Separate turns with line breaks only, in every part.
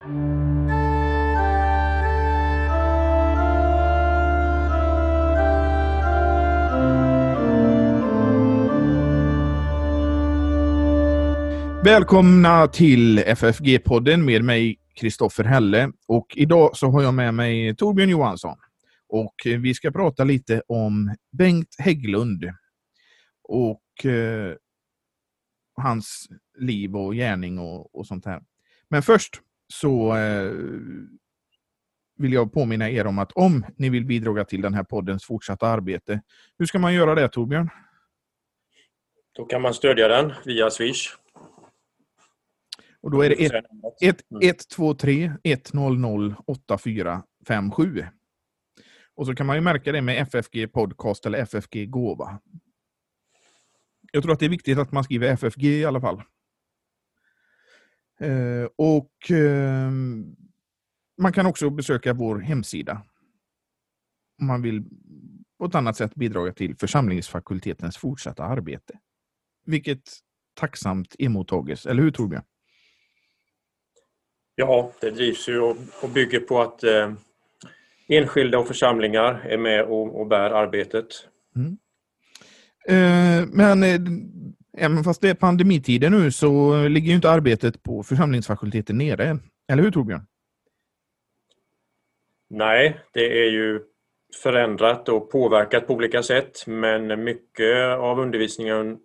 Välkomna till FFG-podden med mig Kristoffer Helle och idag så har jag med mig Torbjörn Johansson och eh, vi ska prata lite om Bengt Hägglund och eh, hans liv och gärning och, och sånt här. Men först så eh, vill jag påminna er om att om ni vill bidra till den här poddens fortsatta arbete, hur ska man göra det Torbjörn?
Då kan man stödja den via Swish.
Och då är det 123 100 8457. Och så kan man ju märka det med FFG Podcast eller FFG Gåva. Jag tror att det är viktigt att man skriver FFG i alla fall. Eh, och eh, man kan också besöka vår hemsida. Om man vill på ett annat sätt bidra till församlingsfakultetens fortsatta arbete. Vilket tacksamt emottages, eller hur Torbjörn?
Ja, det drivs ju och bygger på att eh, enskilda och församlingar är med och, och bär arbetet. Mm.
Eh, men eh, även fast det är pandemitider nu så ligger ju inte arbetet på församlingsfakulteten nere. Eller hur Torbjörn?
Nej, det är ju förändrat och påverkat på olika sätt men mycket av undervisningen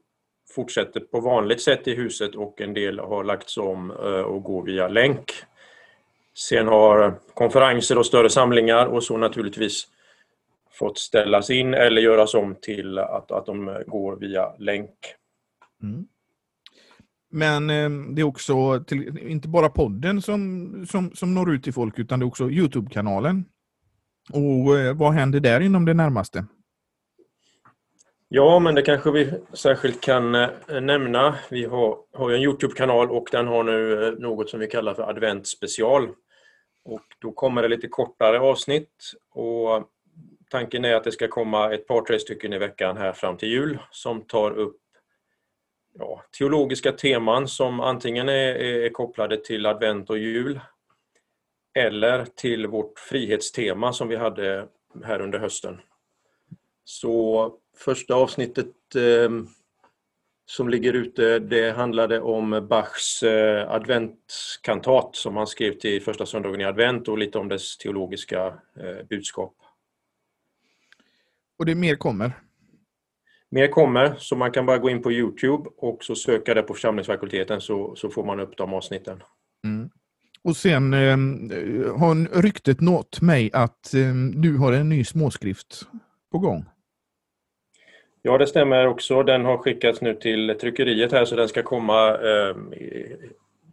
fortsätter på vanligt sätt i huset och en del har lagts om eh, och går via länk. Sen har konferenser och större samlingar och så naturligtvis fått ställas in eller göras om till att, att de går via länk. Mm.
Men eh, det är också till, inte bara podden som, som, som når ut till folk utan det är också Youtube-kanalen. Och eh, vad händer där inom det närmaste?
Ja, men det kanske vi särskilt kan eh, nämna. Vi har, har en Youtube-kanal och den har nu eh, något som vi kallar för Advent special. Och då kommer det lite kortare avsnitt och tanken är att det ska komma ett par, tre stycken i veckan här fram till jul som tar upp ja, teologiska teman som antingen är, är kopplade till advent och jul eller till vårt frihetstema som vi hade här under hösten. Så första avsnittet eh, som ligger ute, det handlade om Bachs eh, adventskantat som han skrev till första söndagen i advent och lite om dess teologiska eh, budskap.
Och det mer kommer?
Mer kommer, så man kan bara gå in på Youtube och så söka det på församlingsfakulteten så, så får man upp de avsnitten. Mm.
Och sen eh, har ryktet nått mig att eh, du har en ny småskrift på gång.
Ja, det stämmer också. Den har skickats nu till tryckeriet här så den ska komma eh,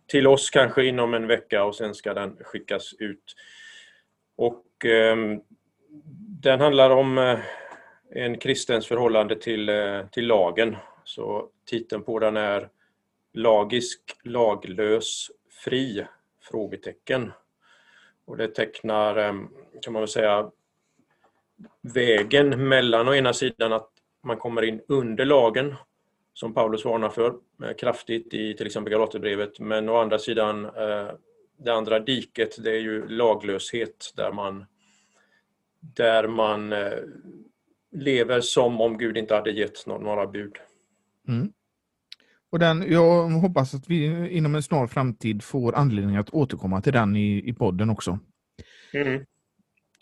till oss kanske inom en vecka och sen ska den skickas ut. Och eh, Den handlar om eh, en kristens förhållande till, eh, till lagen. Så titeln på den är Lagisk, laglös, fri? Frågetecken. Och det tecknar, eh, kan man väl säga, vägen mellan å ena sidan att man kommer in under lagen, som Paulus varnar för eh, kraftigt i till exempel Galaterbrevet, men å andra sidan det andra diket, det är ju laglöshet där man, där man lever som om Gud inte hade gett några bud. Mm.
Och den, jag hoppas att vi inom en snar framtid får anledning att återkomma till den i, i podden också. Mm.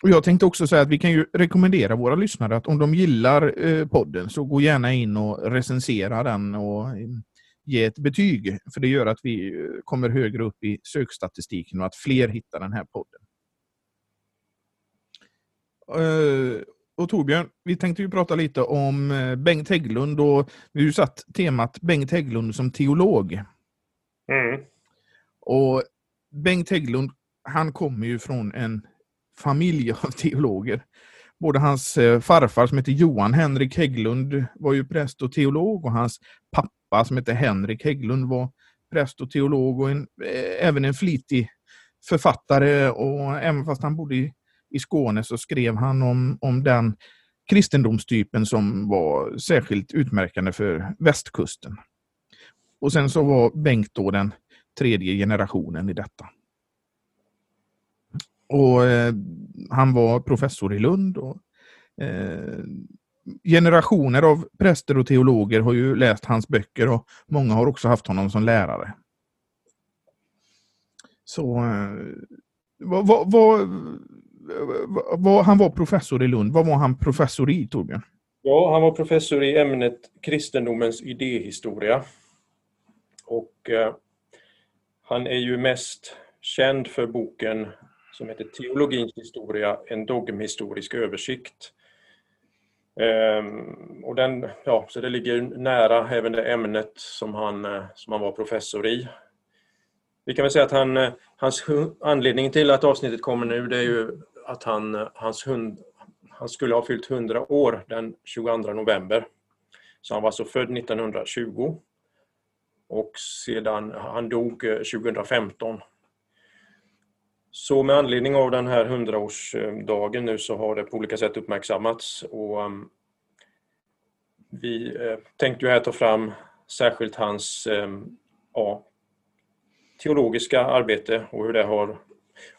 Och Jag tänkte också säga att vi kan ju rekommendera våra lyssnare att om de gillar eh, podden så gå gärna in och recensera den och eh, ge ett betyg. För det gör att vi eh, kommer högre upp i sökstatistiken och att fler hittar den här podden. Och Torbjörn, vi tänkte ju prata lite om Bengt Hägglund och vi har ju satt temat Bengt Hägglund som teolog. Mm. Och Bengt Hägglund, han kommer ju från en familj av teologer. Både hans eh, farfar som heter Johan Henrik Hägglund var ju präst och teolog och hans pappa som heter Henrik Hägglund var präst och teolog och en, eh, även en flitig författare och även fast han bodde i, i Skåne så skrev han om, om den kristendomstypen som var särskilt utmärkande för västkusten. Och sen så var Bengt då den tredje generationen i detta. Och eh, Han var professor i Lund. Och, eh, generationer av präster och teologer har ju läst hans böcker och många har också haft honom som lärare. Så eh, vad, vad, vad, vad, han var professor i Lund. Vad var han professor i, Torbjörn?
Ja, han var professor i ämnet kristendomens idéhistoria. Och eh, han är ju mest känd för boken som heter Teologins historia, en dogmhistorisk översikt. Ehm, och den, ja, så det ligger nära även det ämnet som han, eh, som han var professor i. Vi kan väl säga att han, eh, hans anledning till att avsnittet kommer nu det är ju att han, hans hund, han skulle ha fyllt 100 år den 22 november. Så han var alltså född 1920. Och sedan, han dog eh, 2015. Så med anledning av den här 100-årsdagen nu så har det på olika sätt uppmärksammats och ehm, vi eh, tänkte ju här ta fram särskilt hans ehm, ja, teologiska arbete och hur det har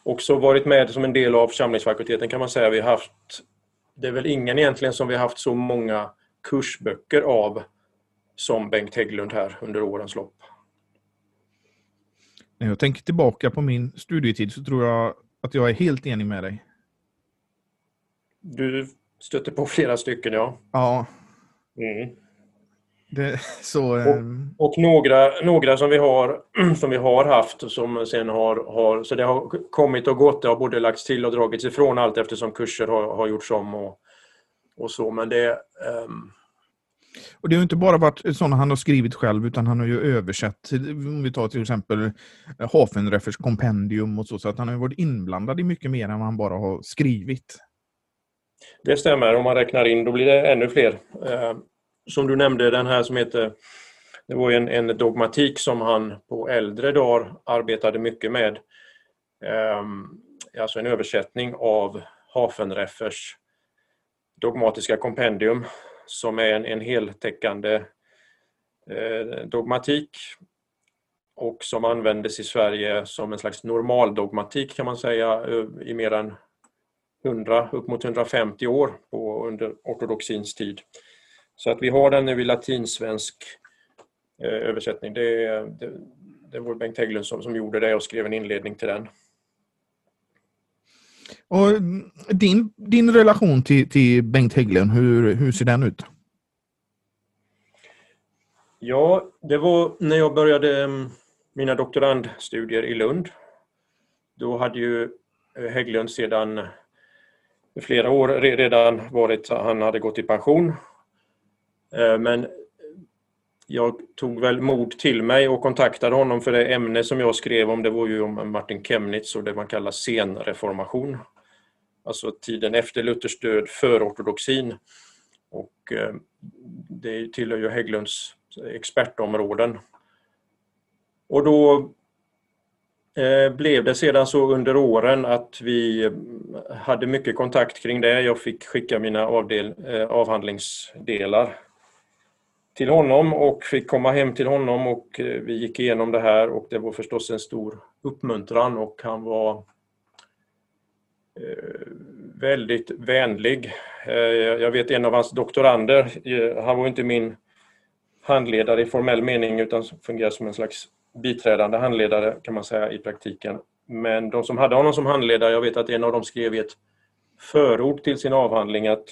också varit med som en del av församlingsfakulteten kan man säga. Vi har haft, det är väl ingen egentligen som vi har haft så många kursböcker av som Bengt Hägglund här under årens lopp.
När jag tänker tillbaka på min studietid så tror jag att jag är helt enig med dig.
Du stötte på flera stycken, ja.
Ja. Mm. Det, så,
och, ehm, och, några, några som, vi har, som vi har haft som sen har, har... Så det har kommit och gått. Det har både lagts till och dragits ifrån allt eftersom kurser har, har gjorts om och, och så. Men det... Um,
och det har inte bara varit sådana han har skrivit själv, utan han har ju översatt, om vi tar till exempel Hafenreffers kompendium och så, så att han har varit inblandad i mycket mer än vad han bara har skrivit.
Det stämmer, om man räknar in då blir det ännu fler. Som du nämnde, den här som heter det var en, en dogmatik som han på äldre dagar arbetade mycket med. Um, alltså en översättning av Hafenreffers dogmatiska kompendium som är en, en heltäckande eh, dogmatik och som användes i Sverige som en slags normaldogmatik kan man säga eh, i mer än 100, upp mot 150 år på, under ortodoxins tid. Så att vi har den nu i latinsvensk eh, översättning. Det, det, det var Bengt Hägglund som, som gjorde det och skrev en inledning till den.
Och din, din relation till, till Bengt Hägglund, hur, hur ser den ut?
Ja, det var när jag började mm, mina doktorandstudier i Lund. Då hade ju eh, Hägglund sedan flera år redan varit, han hade gått i pension. Eh, men jag tog väl mod till mig och kontaktade honom för det ämne som jag skrev om det var ju om Martin Chemnitz och det man kallar senreformation. Alltså tiden efter Luthers död, för ortodoxin. Och eh, det tillhör ju Hägglunds expertområden. Och då eh, blev det sedan så under åren att vi hade mycket kontakt kring det. Jag fick skicka mina avdel, avhandlingsdelar till honom och fick komma hem till honom och eh, vi gick igenom det här och det var förstås en stor uppmuntran och han var eh, väldigt vänlig. Eh, jag vet en av hans doktorander, han var inte min handledare i formell mening utan fungerade som en slags biträdande handledare kan man säga i praktiken. Men de som hade honom som handledare, jag vet att en av dem skrev i ett förord till sin avhandling att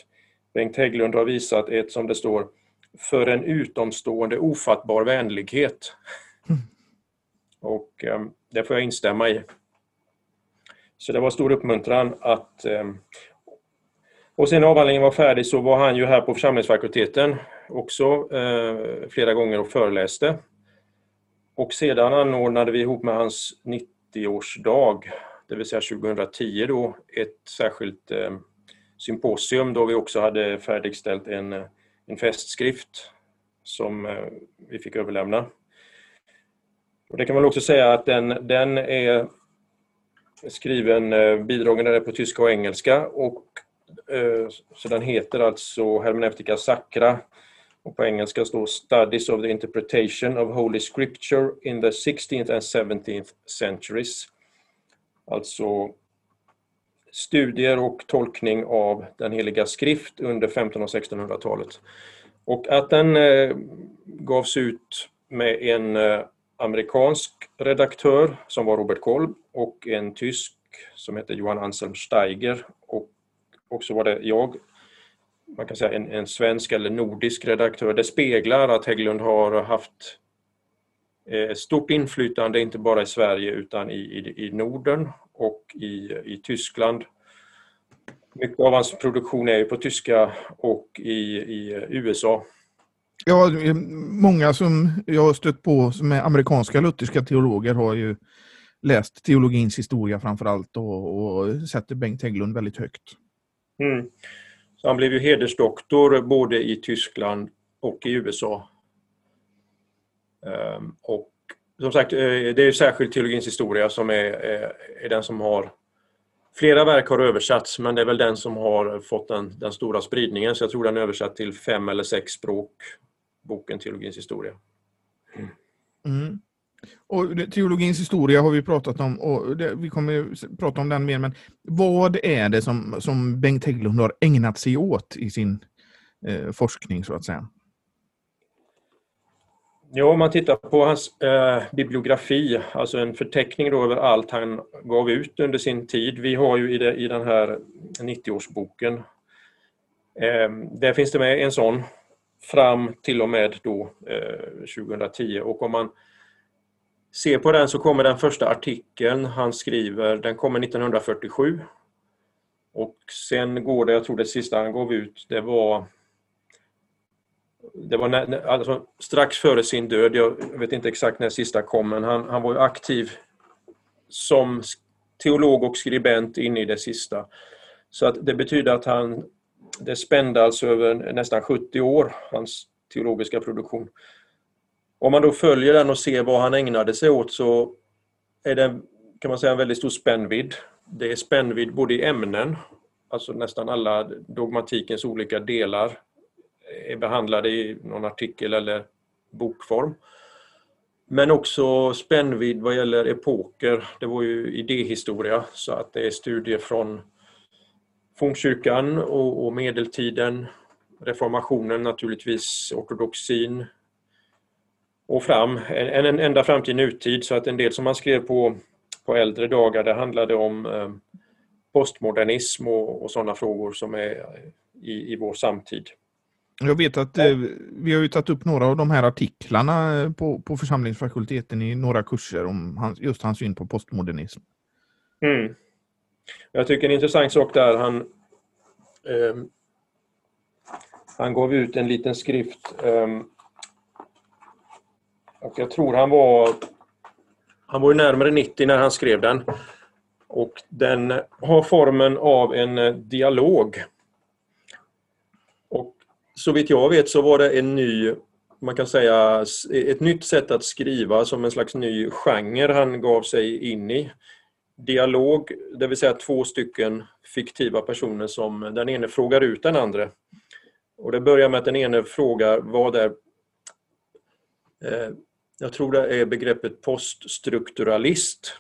Bengt Hägglund har visat ett, som det står, för en utomstående ofattbar vänlighet. Mm. Och eh, det får jag instämma i. Så det var stor uppmuntran att... Eh, och sen när avhandlingen var färdig så var han ju här på församlingsfakulteten också eh, flera gånger och föreläste. Och sedan anordnade vi ihop med hans 90-årsdag, det vill säga 2010 då, ett särskilt eh, symposium då vi också hade färdigställt en eh, en festskrift som eh, vi fick överlämna. Och det kan man också säga att den, den är skriven, eh, bidragen är på tyska och engelska och eh, så den heter alltså Hermeneutica Sacra och på engelska står Studies of the Interpretation of Holy Scripture in the 16th and 17th centuries. Alltså studier och tolkning av den heliga skrift under 1500 och 1600-talet. Och att den eh, gavs ut med en eh, amerikansk redaktör som var Robert Kolb och en tysk som hette Johan Anselm Steiger och också var det jag, man kan säga en, en svensk eller nordisk redaktör. Det speglar att Hägglund har haft stort inflytande inte bara i Sverige utan i, i, i Norden och i, i Tyskland. Mycket av hans produktion är ju på tyska och i, i USA.
Ja, många som jag har stött på som är amerikanska lutherska teologer har ju läst teologins historia framför allt och, och sätter Bengt Hägglund väldigt högt.
Mm. Så han blev ju hedersdoktor både i Tyskland och i USA. Ehm, och som sagt, eh, det är särskilt teologins historia som är, är, är, den som har Flera verk har översatts men det är väl den som har fått den, den stora spridningen så jag tror den är översatt till fem eller sex språk, boken Teologins historia.
Mm. Mm. Och teologins historia har vi pratat om och det, vi kommer prata om den mer, men vad är det som, som Bengt Hägglund har ägnat sig åt i sin eh, forskning så att säga?
Ja, om man tittar på hans eh, bibliografi, alltså en förteckning då över allt han gav ut under sin tid. Vi har ju i, det, i den här 90-årsboken, eh, där finns det med en sån fram till och med då eh, 2010 och om man ser på den så kommer den första artikeln. Han skriver, den kommer 1947 och sen går det, jag tror det sista han gav ut, det var det var när, alltså, strax före sin död, jag vet inte exakt när sista kom, men han, han var ju aktiv som teolog och skribent in i det sista. Så att det betyder att han, det spände alltså över nästan 70 år, hans teologiska produktion. Om man då följer den och ser vad han ägnade sig åt så är det kan man säga en väldigt stor spännvidd. Det är spännvidd både i ämnen, alltså nästan alla dogmatikens olika delar är behandlade i någon artikel eller bokform. Men också spännvidd vad gäller epoker. Det var ju idéhistoria så att det är studier från fornkyrkan och, och medeltiden, reformationen naturligtvis, ortodoxin och fram, en, en, ända fram till nutid så att en del som man skrev på, på äldre dagar det handlade om eh, postmodernism och, och sådana frågor som är i, i vår samtid.
Jag vet att eh, vi har ju tagit upp några av de här artiklarna eh, på, på församlingsfakulteten i några kurser om hans, just hans syn på postmodernism.
Mm. Jag tycker en intressant sak där, han, eh, han gav ut en liten skrift eh, och jag tror han var han var ju närmare 90 när han skrev den. Och den har formen av en eh, dialog så vitt jag vet så var det en ny, man kan säga ett nytt sätt att skriva som en slags ny genre han gav sig in i. Dialog, det vill säga två stycken fiktiva personer som den ene frågar ut den andra. Och det börjar med att den ene frågar vad är eh, jag tror det är begreppet poststrukturalist.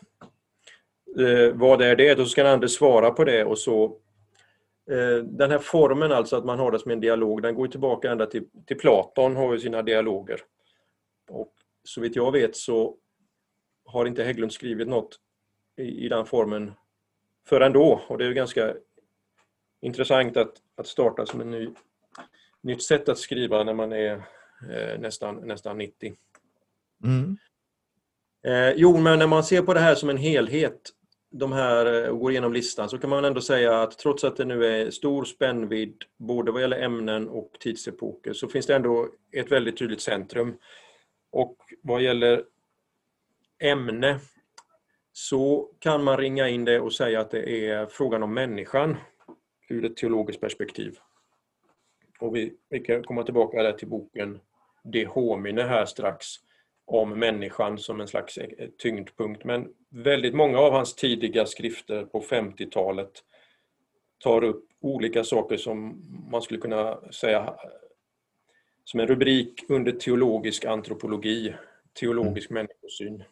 Eh, vad är det? Då ska den andra svara på det och så den här formen alltså att man har det som en dialog, den går tillbaka ända till, till Platon har ju sina dialoger. Och så vitt jag vet så har inte Hägglund skrivit något i, i den formen förrän då och det är ju ganska intressant att, att starta som ett ny, nytt sätt att skriva när man är eh, nästan, nästan 90. Mm. Eh, jo, men när man ser på det här som en helhet de här och går igenom listan så kan man ändå säga att trots att det nu är stor spännvidd både vad gäller ämnen och tidsepoker så finns det ändå ett väldigt tydligt centrum. Och vad gäller ämne så kan man ringa in det och säga att det är frågan om människan ur ett teologiskt perspektiv. Och vi, vi kan komma tillbaka där till boken De homine här strax om människan som en slags eh, tyngdpunkt. Men väldigt många av hans tidiga skrifter på 50-talet tar upp olika saker som man skulle kunna säga som en rubrik under teologisk antropologi, teologisk mm. människosyn.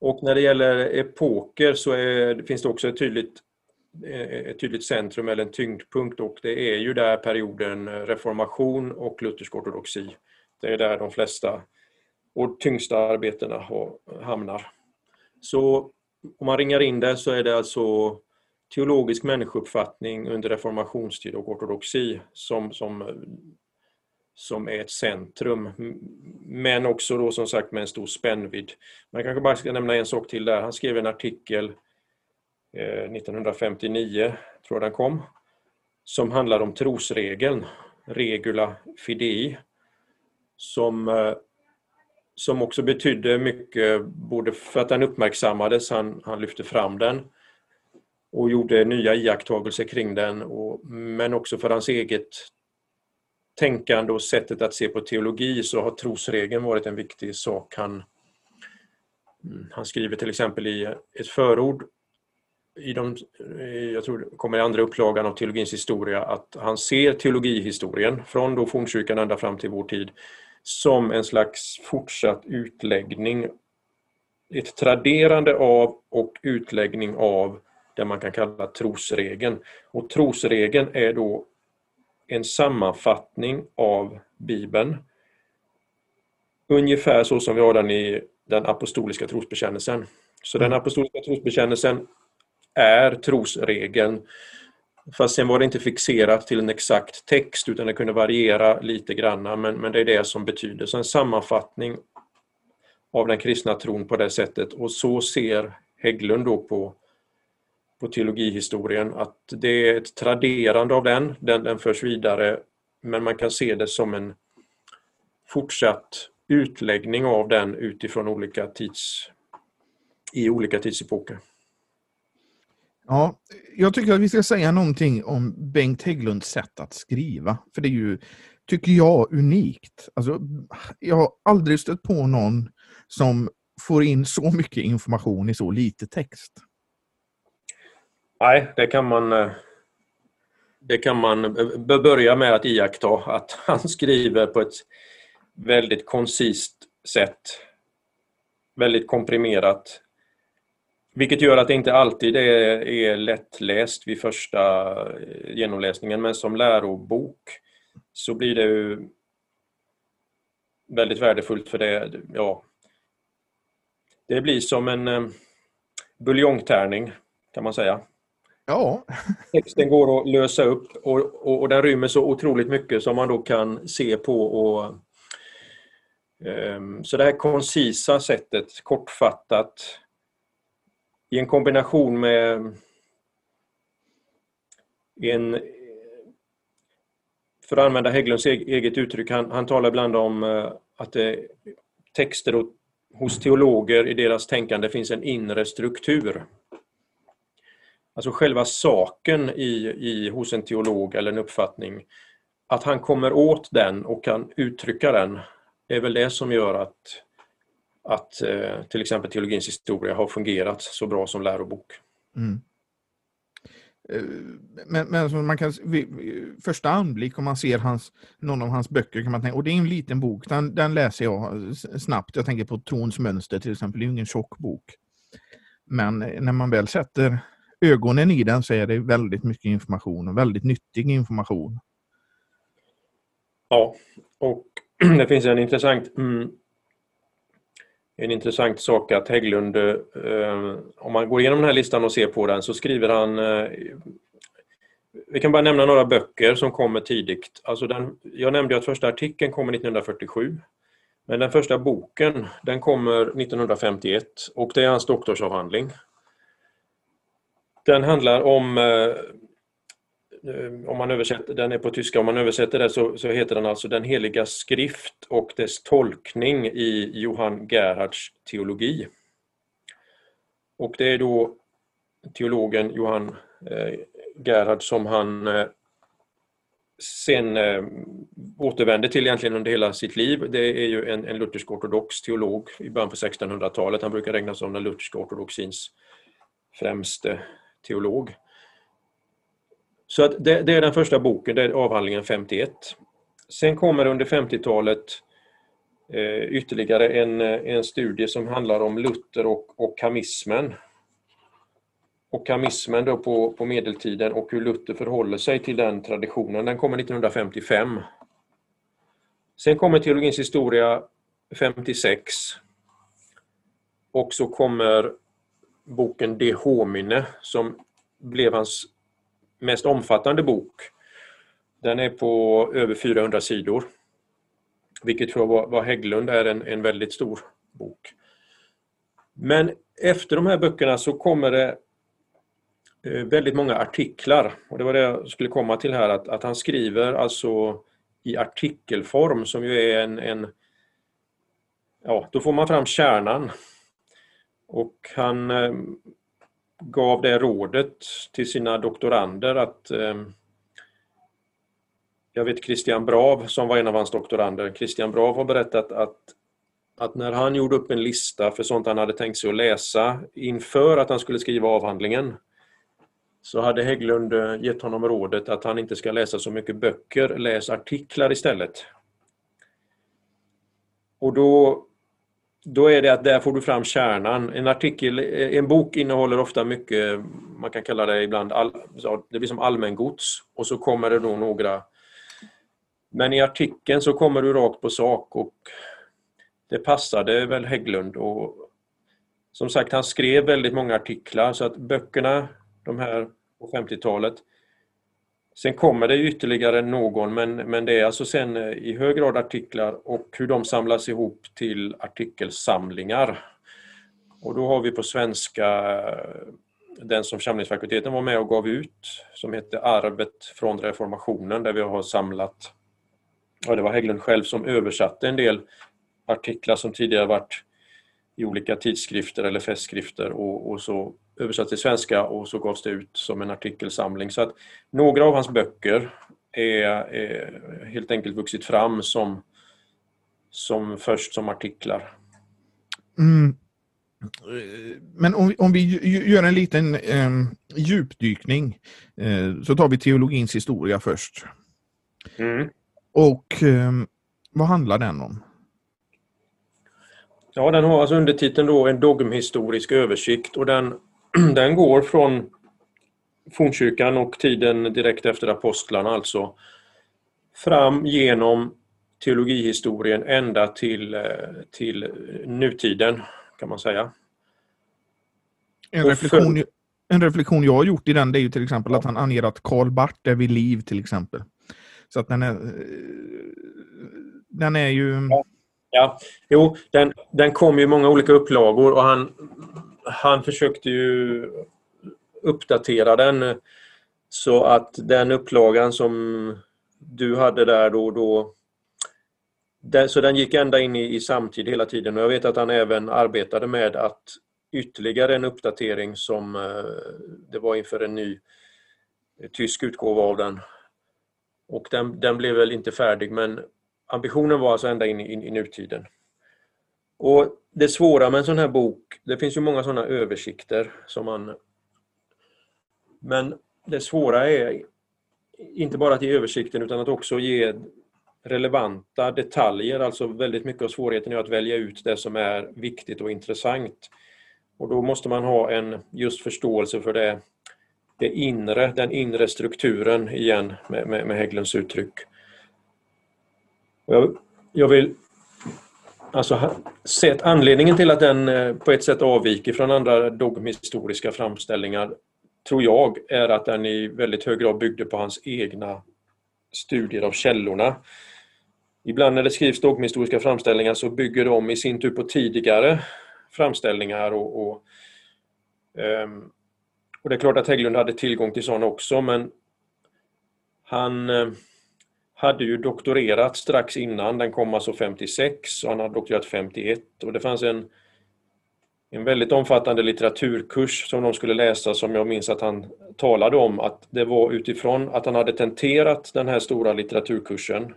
Och när det gäller epoker så är, finns det också ett tydligt, ett tydligt centrum eller en tyngdpunkt och det är ju där perioden reformation och luthersk ortodoxi. Det är där de flesta och tyngsta arbetena hamnar. Så om man ringar in det så är det alltså teologisk människouppfattning under reformationstid och ortodoxi som, som, som är ett centrum. Men också då som sagt med en stor spännvidd. Man kanske bara ska nämna en sak till där. Han skrev en artikel eh, 1959, tror jag den kom, som handlar om trosregeln, regula fidei, som eh, som också betydde mycket, både för att den uppmärksammades, han, han lyfte fram den och gjorde nya iakttagelser kring den, och, men också för hans eget tänkande och sättet att se på teologi så har trosregeln varit en viktig sak. Han, mm, han skriver till exempel i ett förord i de, jag tror det kommer i andra upplagan av teologins historia, att han ser teologihistorien från då fornkyrkan ända fram till vår tid som en slags fortsatt utläggning, ett traderande av och utläggning av det man kan kalla trosregeln. Och trosregeln är då en sammanfattning av Bibeln. Ungefär så som vi har den i den apostoliska trosbekännelsen. Så den apostoliska trosbekännelsen är trosregeln Fast sen var det inte fixerat till en exakt text utan det kunde variera lite granna men, men det är det som betyder. Så en sammanfattning av den kristna tron på det sättet och så ser Hägglund då på, på teologihistorien att det är ett traderande av den, den, den förs vidare men man kan se det som en fortsatt utläggning av den utifrån olika tids i olika tidsepoker.
Ja, jag tycker att vi ska säga någonting om Bengt Hägglunds sätt att skriva. För det är ju, tycker jag, unikt. Alltså, jag har aldrig stött på någon som får in så mycket information i så lite text.
Nej, det kan man eh, det kan man eh, börja med att iaktta att han skriver på ett väldigt koncist sätt. Väldigt komprimerat. Vilket gör att det inte alltid är, är lättläst vid första eh, genomläsningen men som lärobok så blir det väldigt värdefullt för det, ja, det blir som en eh, buljongtärning kan man säga.
Ja.
Texten går att lösa upp och, och, och, den rymmer så otroligt mycket som man då kan se på och um, så det här koncisa sättet, kortfattat, i en kombination med en för att använda Hägglunds eget uttryck, han, han talar ibland om eh, att det, texter och, hos teologer i deras tänkande finns en inre struktur. Alltså själva saken i, i, hos en teolog eller en uppfattning, att han kommer åt den och kan uttrycka den, är väl det som gör att att eh, till exempel teologins historia har fungerat så bra som lärobok. Mm.
Eh, men, men man kan, vid första anblick om man ser hans, någon av hans böcker kan man tänka, och det är en liten bok, den, den läser jag snabbt. Jag tänker på Trons mönster till exempel, det är ju ingen tjock bok. Men eh, när man väl sätter ögonen i den så är det väldigt mycket information och väldigt nyttig information.
Ja, och det finns en intressant mm, en intressant sak att Hägglund, eh, om man går igenom den här listan och ser på den så skriver han eh, vi kan bara nämna några böcker som kommer tidigt. Alltså den, jag nämnde att första artikeln kommer 1947. Men den första boken den kommer 1951 och det är hans doktorsavhandling. Den handlar om eh, Eh, om man översätter, den är på tyska, om man översätter det så, så heter den alltså Den heliga skrift och dess tolkning i Johann Gerhards teologi. Och det är då teologen Johann eh, Gerhard som han eh, sen eh, återvände till egentligen under hela sitt liv. Det är ju en, en luthersk-ortodox teolog i början på 1600-talet. Han brukar räknas som den lutherska ortodoxins främste teolog. Så att det, det, är den första boken, det är avhandlingen 51. Sen kommer under 50-talet eh, ytterligare en, en studie som handlar om Luther och, och kamismen. Och kamismen då på, på medeltiden och hur Luther förhåller sig till den traditionen. Den kommer 1955. Sen kommer teologins historia 56. Och så kommer boken De Homine som blev hans mest omfattande bok. Den är på över 400 sidor. Vilket tror jag var Hägglund är en, en väldigt stor bok. Men efter de här böckerna så kommer det eh, väldigt många artiklar. Och Det var det jag skulle komma till här, att, att han skriver alltså i artikelform som ju är en, en ja, då får man fram kärnan. Och han eh, gav det rådet till sina doktorander att eh, jag vet Christian Brav som var en av hans doktorander. Christian Brav har berättat att, att när han gjorde upp en lista för sånt han hade tänkt sig att läsa inför att han skulle skriva avhandlingen så hade Hägglund eh, gett honom rådet att han inte ska läsa så mycket böcker, läs artiklar istället. Och då, då är det att där får du fram kärnan. En artikel, eh, en bok innehåller ofta mycket, man kan kalla det ibland, all, det blir som allmängods. Och så kommer det då några. Men i artikeln så kommer du rakt på sak och det passade väl Hägglund och som sagt han skrev väldigt många artiklar. Så att böckerna, de här på 50-talet Sen kommer det ytterligare någon men, men det är alltså sen eh, i hög grad artiklar och hur de samlas ihop till artikelsamlingar. Och då har vi på svenska eh, den som församlingsfakulteten var med och gav ut som heter Arvet från reformationen där vi har samlat ja, det var Hägglund själv som översatte en del artiklar som tidigare varit i olika tidskrifter eller festskrifter och, och så översatt till svenska och så gavs det ut som en artikelsamling. Så att några av hans böcker är, är helt enkelt vuxit fram som, som först som artiklar.
Mm. Men om, om vi gör en liten eh, djupdykning eh, så tar vi teologins historia först. Mm. Och eh, vad handlar den om?
Ja, den har alltså undertiteln då en dogmhistorisk översikt och den, den går från fornkyrkan och tiden direkt efter apostlarna alltså fram genom teologihistorien ända till, eh, till nutiden kan man säga.
En reflektion, en reflektion jag har gjort i den det är ju till exempel att han anger att Karl Barth är vid liv till exempel. Så att den är, den är ju...
Ja, ja. jo, den, den kom i många olika upplagor och han, han försökte ju uppdatera den så att den upplagan som du hade där då, då den, så den gick ända in i, i samtid hela tiden och jag vet att han även arbetade med att ytterligare en uppdatering som eh, det var inför en ny eh, tysk utgåva av den och den, den blev väl inte färdig men ambitionen var alltså ända in i, in, i nutiden. Och Det svåra med en sån här bok, det finns ju många sådana översikter som man... Men det svåra är inte bara att ge översikten utan att också ge relevanta detaljer, alltså väldigt mycket av svårigheten är att välja ut det som är viktigt och intressant. Och då måste man ha en just förståelse för det det inre, den inre strukturen igen med, med, med Hägglunds uttryck. Jag, jag, vill alltså sett, anledningen till att den eh, på ett sätt avviker från andra dogmhistoriska framställningar tror jag är att den i väldigt hög grad byggde på hans egna studier av källorna. Ibland när det skrivs dogmhistoriska framställningar så bygger de i sin tur på tidigare framställningar och, och ehm, och det är klart att Hägglund hade tillgång till sådana också men han eh, hade ju doktorerat strax innan, den kom alltså 56 och han hade doktorerat 51 och det fanns en, en väldigt omfattande litteraturkurs som de skulle läsa som jag minns att han talade om. Att det var utifrån att han hade tenterat den här stora litteraturkursen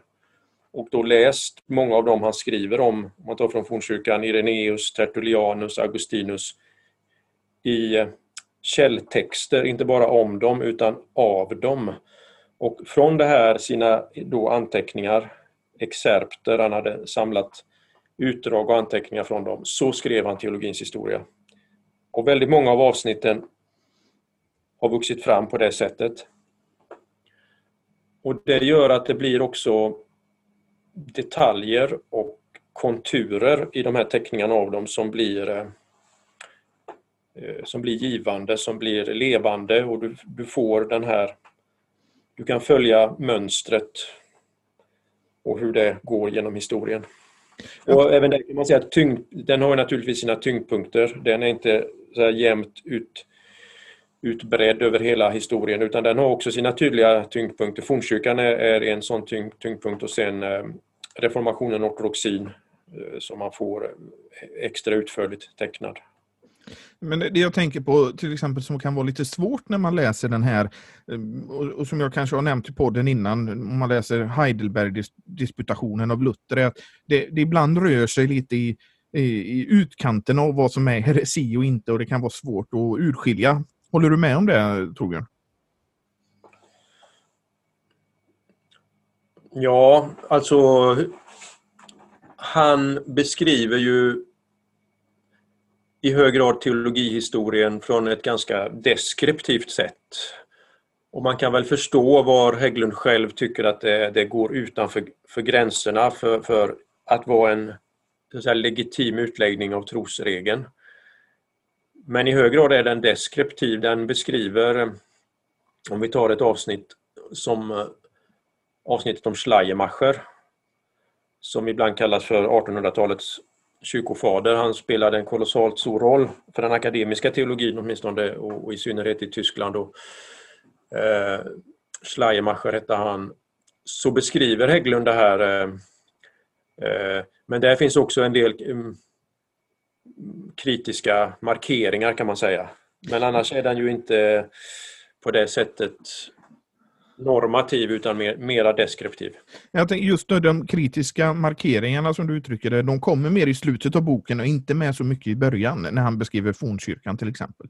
och då läst många av dem han skriver om, om man tar från fornkyrkan, Ireneus, Tertullianus, Augustinus i eh, källtexter, inte bara om dem utan av dem. Och från det här sina då anteckningar, excerpter, han hade samlat utdrag och anteckningar från dem. Så skrev han teologins historia. Och väldigt många av avsnitten har vuxit fram på det sättet. Och det gör att det blir också detaljer och konturer i de här teckningarna av dem som blir eh, eh, som blir givande, som blir levande och du, du får den här du kan följa mönstret och hur det går genom historien. Och även där kan man säga att tyngd, den har naturligtvis sina tyngdpunkter. Den är inte så här jämnt ut, utbredd över hela historien utan den har också sina tydliga tyngdpunkter. Fornkyrkan är, är en sån tyng, tyngdpunkt och sen eh, reformationen, ortodoxin eh, som man får extra utförligt tecknad.
Men det jag tänker på till exempel som kan vara lite svårt när man läser den här eh, och, som jag kanske har nämnt i podden innan om man läser Heidelberg-disputationen av Luther är att det, det ibland rör sig lite i, i, i utkanten av vad som är heresi och inte och det kan vara svårt att urskilja. Håller du med om det Torbjörn?
Ja, alltså han beskriver ju i hög grad teologihistorien från ett ganska deskriptivt sätt. Och man kan väl förstå var Hägglund själv tycker att det, det går utanför för gränserna för, för att vara en säga, legitim utläggning av trosregeln. Men i hög grad är den deskriptiv, den beskriver, om vi tar ett avsnitt som avsnittet om Schleiermacher, som ibland kallas för 1800-talets kyrkofader. Han spelade en kolossalt stor roll för den akademiska teologin åtminstone och, och i synnerhet i Tyskland. Och, eh, Schleiermacher hette han. Så beskriver Hägglund det här eh, eh, men där finns också en del um, kritiska markeringar kan man säga. Men annars är den ju inte på det sättet normativ utan mer, mera deskriptiv.
Jag tänker just de kritiska markeringarna som du uttrycker det, de kommer mer i slutet av boken och inte med så mycket i början när han beskriver fornkyrkan till exempel.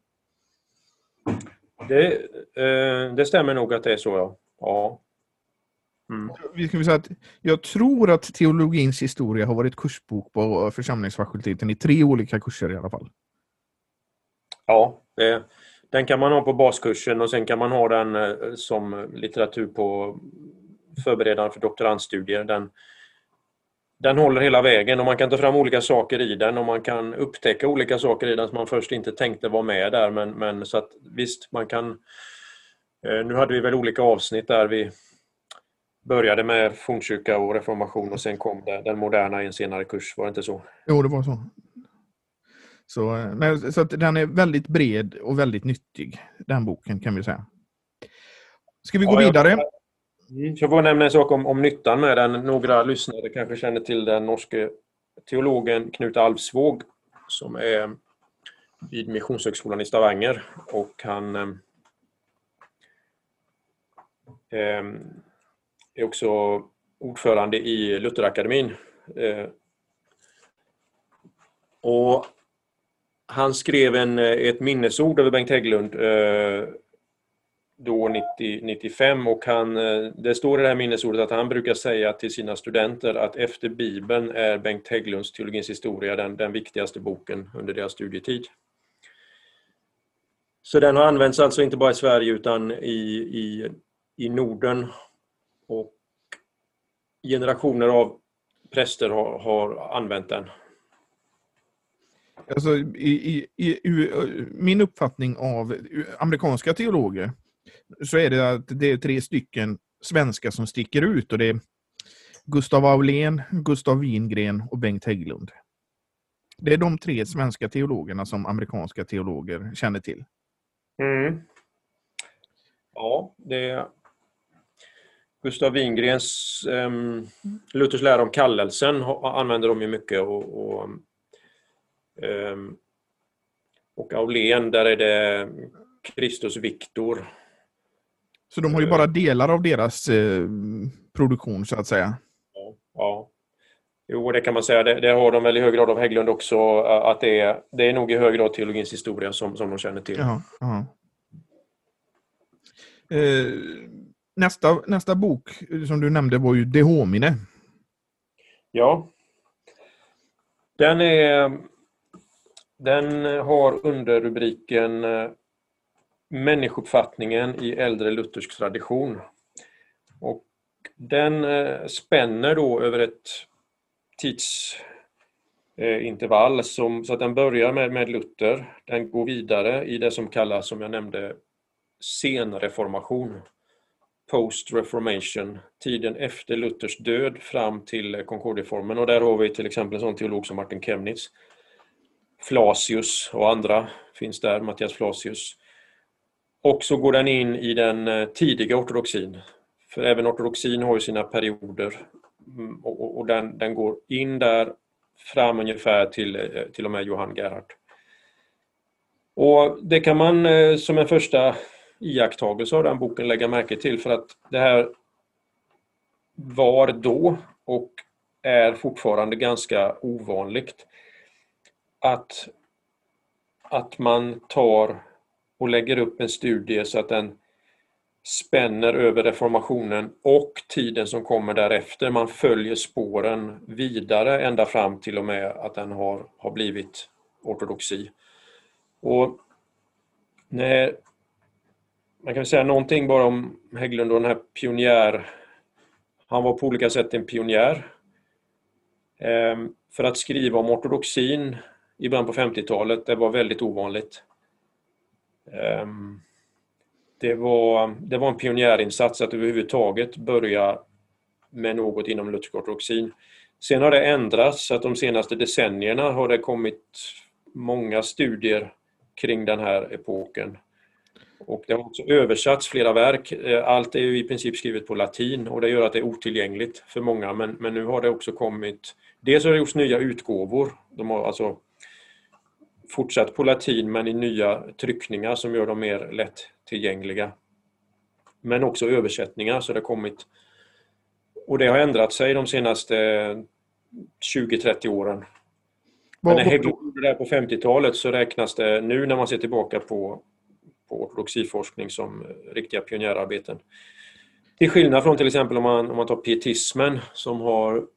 Det, eh, det stämmer nog att det är så, ja. ja.
Mm. Vi ska säga att jag tror att teologins historia har varit kursbok på församlingsfakulteten i tre olika kurser i alla fall.
Ja, det, den kan man ha på baskursen och sen kan man ha den eh, som litteratur på förberedande för doktorandstudier. Den, den håller hela vägen och man kan ta fram olika saker i den och man kan upptäcka olika saker i den som man först inte tänkte var med där. Men, men så att visst, man kan... Eh, nu hade vi väl olika avsnitt där vi började med fornkyrka och reformation och sen kom det, den moderna i en senare kurs, var det inte så?
Jo, det var så. Så, men, så att den är väldigt bred och väldigt nyttig, den boken kan vi säga. Ska vi gå ja, vidare?
Jag, jag får nämna en sak om, om nyttan med den. Några lyssnare kanske känner till den norske teologen Knut Alvsvåg som är vid Missionshögskolan i Stavanger och han eh, är också ordförande i Lutherakademin. Eh, och han skrev en, eh, ett minnesord över Bengt Hägglund eh, då 90, 95 och han, eh, det står i det här minnesordet att han brukar säga till sina studenter att efter Bibeln är Bengt Hägglunds Teologins historia den, den viktigaste boken under deras studietid. Så den har använts alltså inte bara i Sverige utan i, i, i Norden och generationer av präster har, har använt den.
Alltså, i, i, i, min uppfattning av amerikanska teologer så är det att det är tre stycken svenska som sticker ut och det är Gustav Aulén, Gustav Wingren och Bengt Hägglund. Det är de tre svenska teologerna som amerikanska teologer känner till.
Mm. Ja, det är Gustav Wingrens ehm, um, Luthers lära om kallelsen använder de ju mycket och, och och Aulén, där är det Kristus Viktor.
Så de har ju bara ehm. delar av deras eh, produktion så att säga?
Ja, ja. Jo, det kan man säga. Det, det, har de väl i hög grad av Hägglund också. Att det är, det är nog i hög grad teologins historia som, som de känner till.
Jaha, jaha. Eh, nästa, nästa bok som du nämnde var ju De Homine.
Ja, Den, är, den har under rubriken eh, Människouppfattningen i äldre luthersk tradition. Och den eh, spänner då över ett tidsintervall som, så att den börjar med, med Luther. Den går vidare i det som kallas, som jag nämnde, senreformation. Post-reformation, tiden efter Luthers död fram till eh, Concordieformen. Och där har vi till exempel en sån teolog som Martin Chemnitz. Flasius och andra finns där, Mattias Flasius. Och så går den in i den eh, tidiga ortodoxin. För även ortodoxin har ju sina perioder mm, och, och den, den, går in där fram ungefär till, eh, till och med Johann Gerhard. Och det kan man eh, som en första iakttagelse av den boken lägga märke till för att det här var då och är fortfarande ganska ovanligt att, att man tar och lägger upp en studie så att den spänner över reformationen och tiden som kommer därefter. Man följer spåren vidare ända fram till och med att den har, har blivit ortodoxi. Och när, man kan säga någonting bara om Hägglund och den här pionjär... Han var på olika sätt en pionjär. Ehm, för att skriva om ortodoxin i början på 50-talet, det var väldigt ovanligt. Ehm, det var, det var en pionjärinsats att överhuvudtaget börja med något inom luthersk. Sen har det ändrats så att de senaste decennierna har det kommit många studier kring den här epoken. Och det har också översatts flera verk. Eh, allt är ju i princip skrivet på latin och det gör att det är otillgängligt för många men, men nu har det också kommit Dels har det gjorts nya utgåvor. De har alltså fortsatt på latin men i nya tryckningar som gör dem mer lättillgängliga. Men också översättningar så det har kommit och det har ändrat sig de senaste 20-30 åren. Men när Hägglund gjorde det här på 50-talet så räknas det nu när man ser tillbaka på, på ortodoxiforskning som riktiga pionjärarbeten. Till skillnad från till exempel om man, om man tar pietismen som har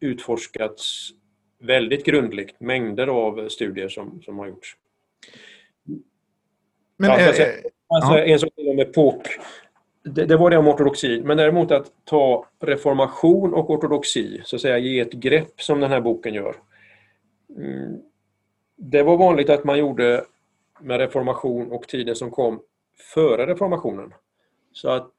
utforskats väldigt grundligt, mängder av studier som, som har gjorts. Men, ja, alltså, alltså, En sak om epok, det, det, var det om ortodoxi, men däremot att ta reformation och ortodoxi, så att säga ge ett grepp som den här boken gör. Mm, det var vanligt att man gjorde med reformation och tiden som kom före reformationen. Så att,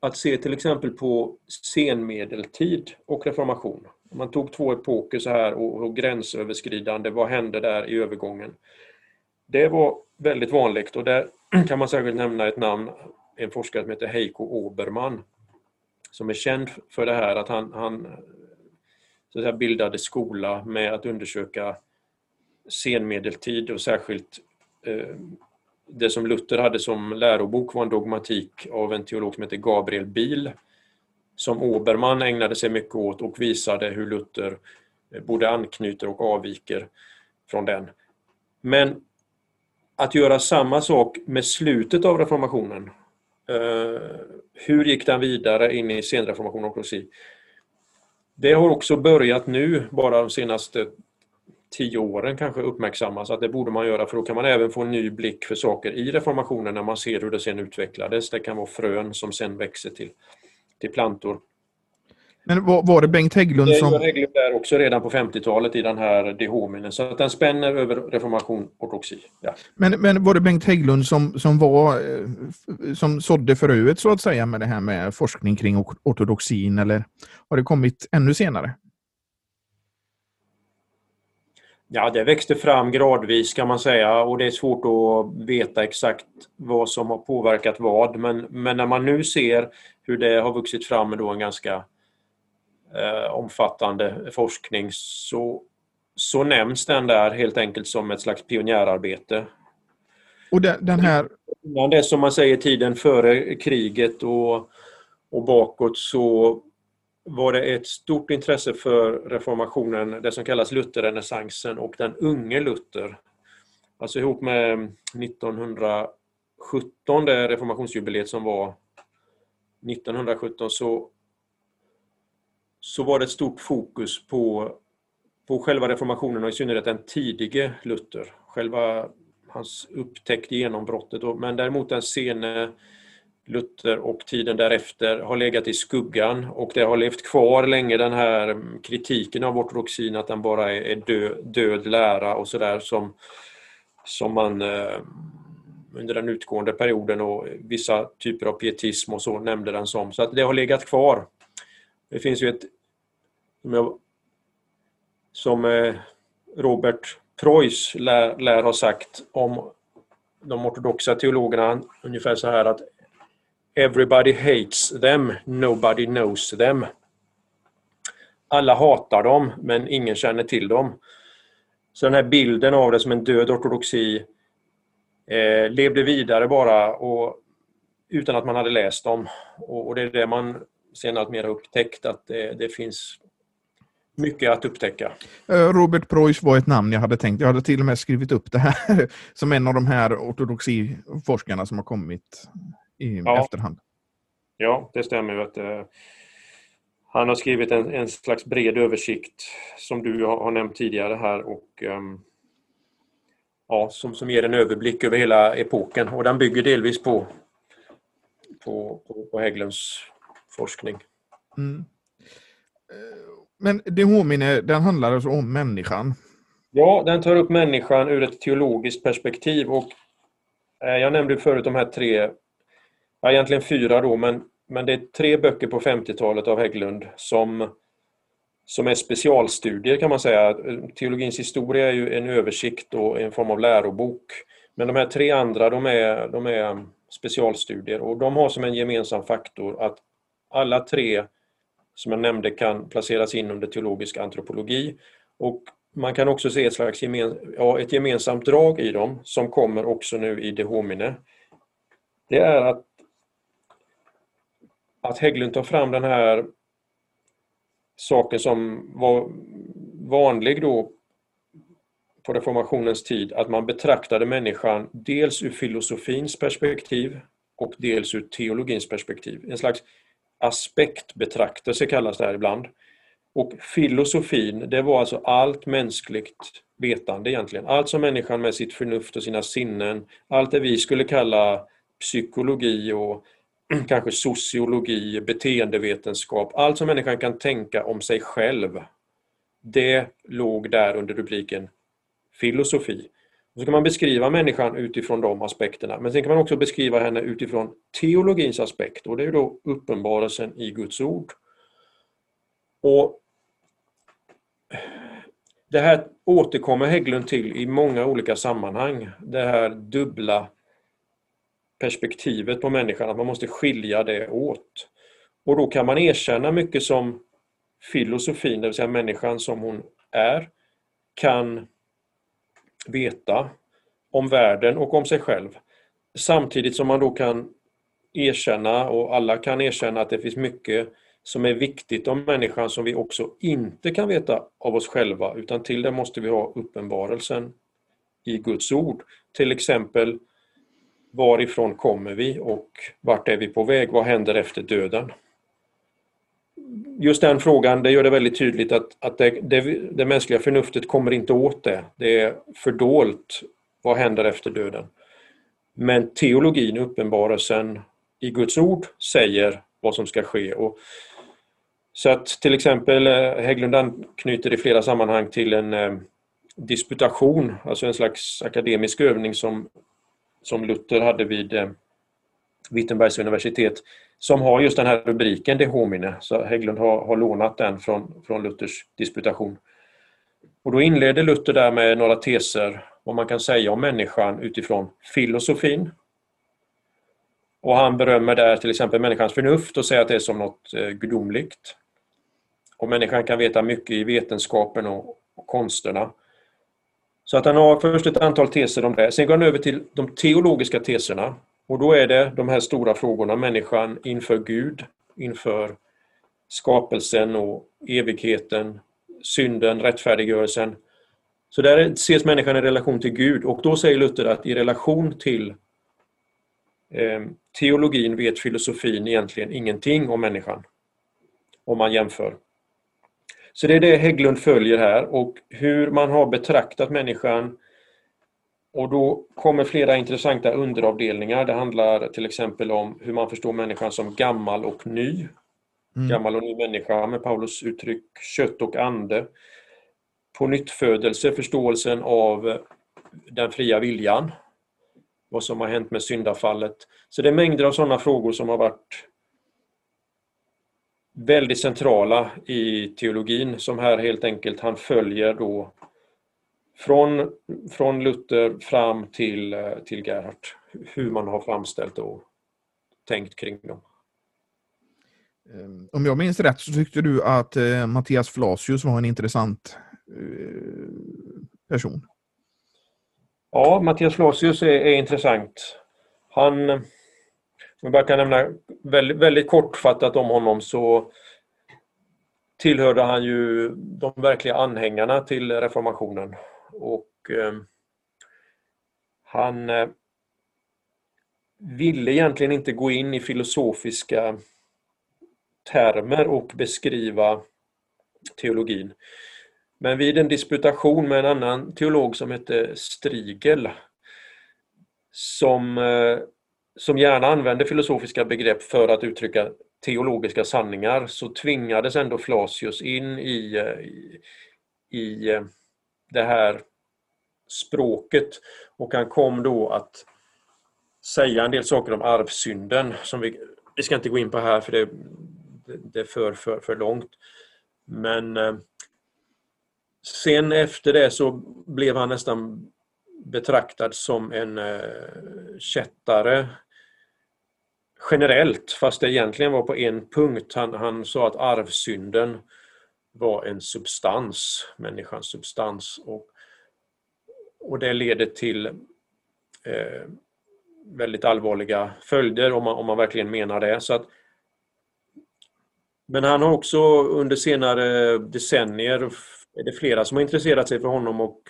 att se till exempel på senmedeltid och reformation. Man tog två epoker så här och, och gränsöverskridande, vad hände där i övergången? Det var väldigt vanligt och där kan man särskilt nämna ett namn, en forskare som heter Heiko Obermann som är känd för det här att han, han så att säga, bildade skola med att undersöka senmedeltid och särskilt eh, det som Luther hade som lärobok var en dogmatik av en teolog som heter Gabriel Biel som Obermann ägnade sig mycket åt och visade hur Luther eh, både anknyter och avviker från den. Men att göra samma sak med slutet av reformationen. Eh, hur gick den vidare in i senreformationen och ortodoxi? Det har också börjat nu, bara de senaste tio åren kanske uppmärksammas att det borde man göra för då kan man även få en ny blick för saker i reformationen när man ser hur det sen utvecklades. Det kan vara frön som sen växer till, till plantor.
Men var, var det Bengt Hägglund som...
Det var Hägglund där också redan på 50-talet i den här De Hominen. Så att den spänner över reformation och ortodoxi. Ja.
Men, men var det Bengt Hägglund som, som var eh, som sådde fröet så att säga med det här med forskning kring ortodoxin eller har det kommit ännu senare?
Ja, det växte fram gradvis kan man säga och det är svårt att veta exakt vad som har påverkat vad. Men, men när man nu ser hur det har vuxit fram med en ganska eh, omfattande forskning så, så nämns den där helt enkelt som ett slags pionjärarbete.
Och den, den här...
Innan det som man säger tiden före kriget och, och bakåt så var det ett stort intresse för reformationen, det som kallas Lutherrenässansen och den unge Luther. Alltså ihop med 1917, det reformationsjubileet som var 1917, så så var det ett stort fokus på, på själva reformationen och i synnerhet den tidige Luther. Själva hans upptäckt, genombrottet. Men däremot den sene Luther och tiden därefter har legat i skuggan och det har levt kvar länge den här kritiken av ortodoxin att den bara är död, död lära och sådär som, som man eh, under den utgående perioden och vissa typer av pietism och så nämnde den som. Så att det har legat kvar. Det finns ju ett som, jag, som eh, Robert Preuss lär, lär ha sagt om de ortodoxa teologerna ungefär så här att Everybody hates them, nobody knows them. Alla hatar dem, men ingen känner till dem. Så den här bilden av det som en död ortodoxi eh, levde vidare bara och, utan att man hade läst dem. Och, och det är det man senare mer har upptäckt, att det, det finns mycket att upptäcka.
Eh, Robert Preuss var ett namn jag hade tänkt. Jag hade till och med skrivit upp det här som en av de här ortodoxiforskarna som har kommit i ja. efterhand.
Ja, det stämmer. Att, eh, han har skrivit en, en, slags bred översikt som du har, har nämnt tidigare här och um, ja, som, som ger en överblick över hela epoken och den bygger delvis på, på, på, på Hägglunds forskning. Mm.
Men det Homine, den handlar alltså om människan?
Ja, den tar upp människan ur ett teologiskt perspektiv och eh, jag nämnde förut de här tre, ja, egentligen fyra då, men, men det är tre böcker på 50-talet av Hägglund som, som är specialstudier kan man säga. Teologins historia är ju en översikt och en form av lärobok. Men de här tre andra de är, de är specialstudier och de har som en gemensam faktor att alla tre som jag nämnde kan placeras in under teologisk antropologi. Och man kan också se ett slags gemen, ja, ett gemensamt drag i dem som kommer också nu i De Homine. Det är att, att Hägglund tar fram den här saken som var vanlig då på reformationens tid, att man betraktade människan dels ur filosofins perspektiv och dels ur teologins perspektiv. En slags aspektbetraktelse kallas det här ibland. Och filosofin, det var alltså allt mänskligt vetande egentligen. Allt som människan med sitt förnuft och sina sinnen, allt det vi skulle kalla psykologi och kanske sociologi, beteendevetenskap, allt som människan kan tänka om sig själv, det låg där under rubriken filosofi. Och så kan man beskriva människan utifrån de aspekterna, men sen kan man också beskriva henne utifrån teologins aspekt och det är då uppenbarelsen i Guds ord. Och Det här återkommer Hägglund till i många olika sammanhang, det här dubbla perspektivet på människan, att man måste skilja det åt. Och då kan man erkänna mycket som filosofin, det vill säga människan som hon är, kan veta om världen och om sig själv. Samtidigt som man då kan erkänna, och alla kan erkänna, att det finns mycket som är viktigt om människan som vi också inte kan veta av oss själva, utan till det måste vi ha uppenbarelsen i Guds ord. Till exempel, varifrån kommer vi och vart är vi på väg? Vad händer efter döden? just den frågan, det gör det väldigt tydligt att, att det, det, det, mänskliga förnuftet kommer inte åt det. Det är fördolt. Vad händer efter döden? Men teologin, uppenbarelsen i Guds ord, säger vad som ska ske. Och, så att till exempel eh, Hägglund anknyter i flera sammanhang till en eh, disputation, alltså en slags akademisk övning som, som Luther hade vid eh, Wittenbergs universitet som har just den här rubriken De homine. Så Hägglund har, har lånat den från, från Luthers disputation. Och då inleder Luther där med några teser vad man kan säga om människan utifrån filosofin. Och han berömmer där till exempel människans förnuft och säger att det är som något eh, gudomligt. Och människan kan veta mycket i vetenskapen och, och konsterna. Så att han har först ett antal teser om det. Sen går han över till de teologiska teserna och då är det de här stora frågorna, människan inför Gud, inför skapelsen och evigheten, synden, rättfärdiggörelsen. Så där ses människan i relation till Gud och då säger Luther att i relation till eh, teologin vet filosofin egentligen ingenting om människan. Om man jämför. Så det är det Hägglund följer här och hur man har betraktat människan och då kommer flera intressanta underavdelningar. Det handlar till exempel om hur man förstår människan som gammal och ny. Mm. Gammal och ny människa med Paulus uttryck kött och ande. På nyttfödelse, förståelsen av den fria viljan. Vad som har hänt med syndafallet. Så det är mängder av sådana frågor som har varit väldigt centrala i teologin som här helt enkelt han följer då från, från Luther fram till, till Gerhard. Hur man har framställt och tänkt kring dem.
Ehm, om jag minns rätt så tyckte du att eh, Mattias Flasius var en intressant eh, person.
Ja, Mattias Flasius är, är intressant. Han, om jag bara kan nämna väldigt, väldigt kortfattat om honom så tillhörde han ju de verkliga anhängarna till reformationen. Och eh, han eh, ville egentligen inte gå in i filosofiska termer och beskriva teologin. Men vid en disputation med en annan teolog som hette Strigel som, eh, som gärna använder filosofiska begrepp för att uttrycka teologiska sanningar så tvingades ändå Flasius in i, eh, i, i eh, det här språket och han kom då att säga en del saker om arvsynden som vi, vi ska inte gå in på här för det, det är för, för, för långt. Men eh, sen efter det så blev han nästan betraktad som en kättare generellt fast det egentligen var på en punkt. Han, han sa att arvsynden var en substans, människans substans. Och, och det leder till eh, väldigt allvarliga följder om man, om man verkligen menar det. Så att men han har också under senare decennier, är det flera som har intresserat sig för honom och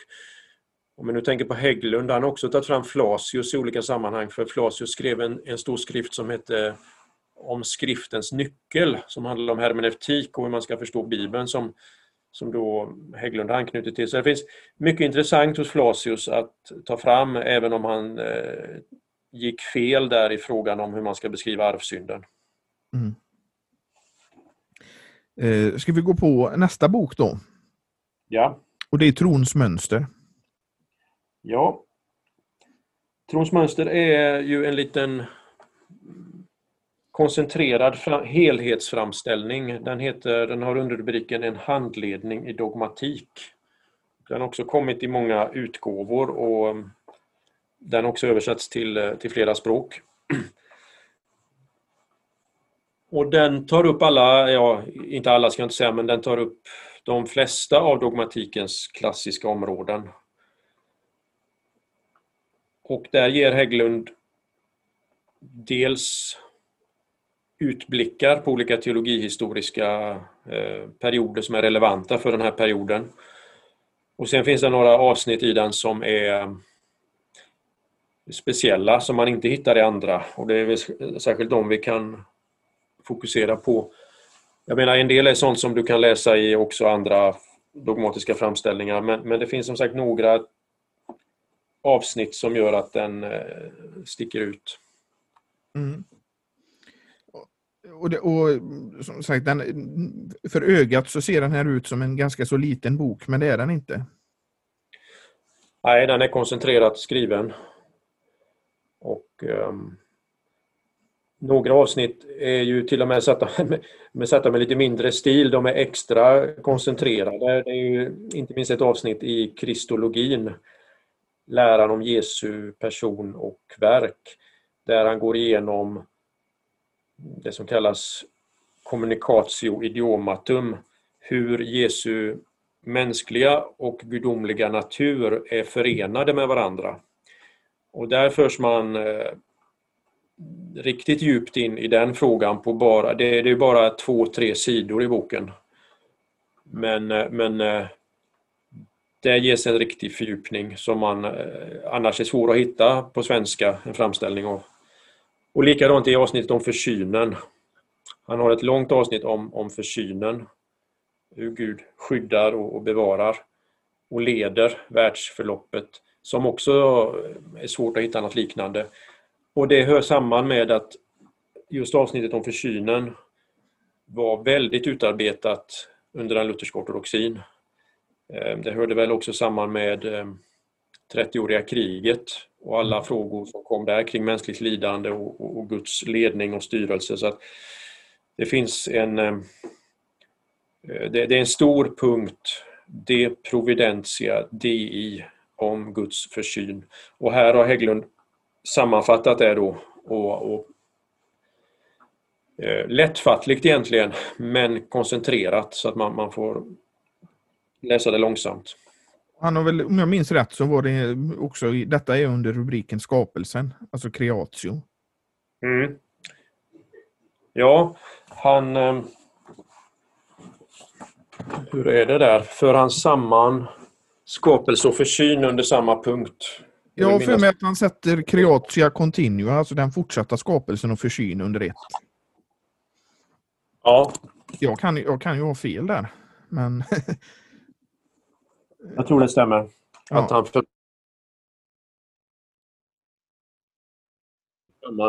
om vi nu tänker på Hägglund, han har också tagit fram Flasius i olika sammanhang för Flasius skrev en, en stor skrift som hette Om skriftens nyckel som handlar om hermeneutik och hur man ska förstå Bibeln som, som då Hägglund har anknutit till. Så det finns mycket intressant hos Flasius att ta fram även om han eh, gick fel där i frågan om hur man ska beskriva arvsynden. Mm.
Eh, ska vi gå på nästa bok då?
Ja.
Och det är Trons mönster.
Ja. Trons mönster är ju en liten koncentrerad helhetsframställning. Den, heter, den har underrubriken En handledning i dogmatik. Den har också kommit i många utgåvor och den har också översatts till, till flera språk. Och den tar upp alla, ja inte alla ska jag inte säga, men den tar upp de flesta av dogmatikens klassiska områden. Och där ger Hägglund dels utblickar på olika teologihistoriska eh, perioder som är relevanta för den här perioden. Och sen finns det några avsnitt i den som är speciella som man inte hittar i andra och det är särskilt de vi kan fokusera på. Jag menar en del är sånt som du kan läsa i också andra dogmatiska framställningar men, men det finns som sagt några avsnitt som gör att den eh, sticker ut. Mm.
Och, det, och som sagt, den, för ögat så ser den här ut som en ganska så liten bok, men det är den inte.
Nej, den är koncentrerat skriven. Och um, några avsnitt är ju till och med satta med, med, satta med lite mindre stil. De är extra koncentrerade. Det är ju inte minst ett avsnitt i kristologin, läran om Jesu person och verk, där han går igenom det som kallas communicatio idiomatum, hur Jesu mänskliga och gudomliga natur är förenade med varandra. Och där förs man eh, riktigt djupt in i den frågan på bara, det, är bara två, tre sidor i boken. Men, eh, men eh, det ges en riktig fördjupning som man eh, annars är svår att hitta på svenska, en framställning av. Och likadant i avsnittet om försynen. Han har ett långt avsnitt om, om försynen. hur Gud skyddar och bevarar och leder världsförloppet som också eh, är svårt att hitta något liknande. Och det hör samman med att just avsnittet om försynen var väldigt utarbetat under den lutherska ortodoxin. Eh, det hörde väl också samman med 30-åriga eh, kriget och alla mm. frågor som kom där kring mänskligt lidande och, och Guds ledning och styrelse. Så att det finns en... Eh, det, det är en stor punkt, de providentia dei, om Guds försyn. Och här har Hägglund sammanfattat det då och, och eh, lättfattligt egentligen, men koncentrerat så att man, man får läsa det långsamt.
Han har väl, om jag minns rätt, så var det också, detta är under rubriken skapelsen, alltså creatio.
Mm. Ja, han... Eh, hur är det där? För han samman skapelse och försyn under samma punkt?
Ja, för mig att han sätter creatia continua, alltså den fortsatta skapelsen och försyn under ett.
Ja.
Jag kan, jag kan ju ha fel där, men...
jag tror det stämmer. Ja. Att han för...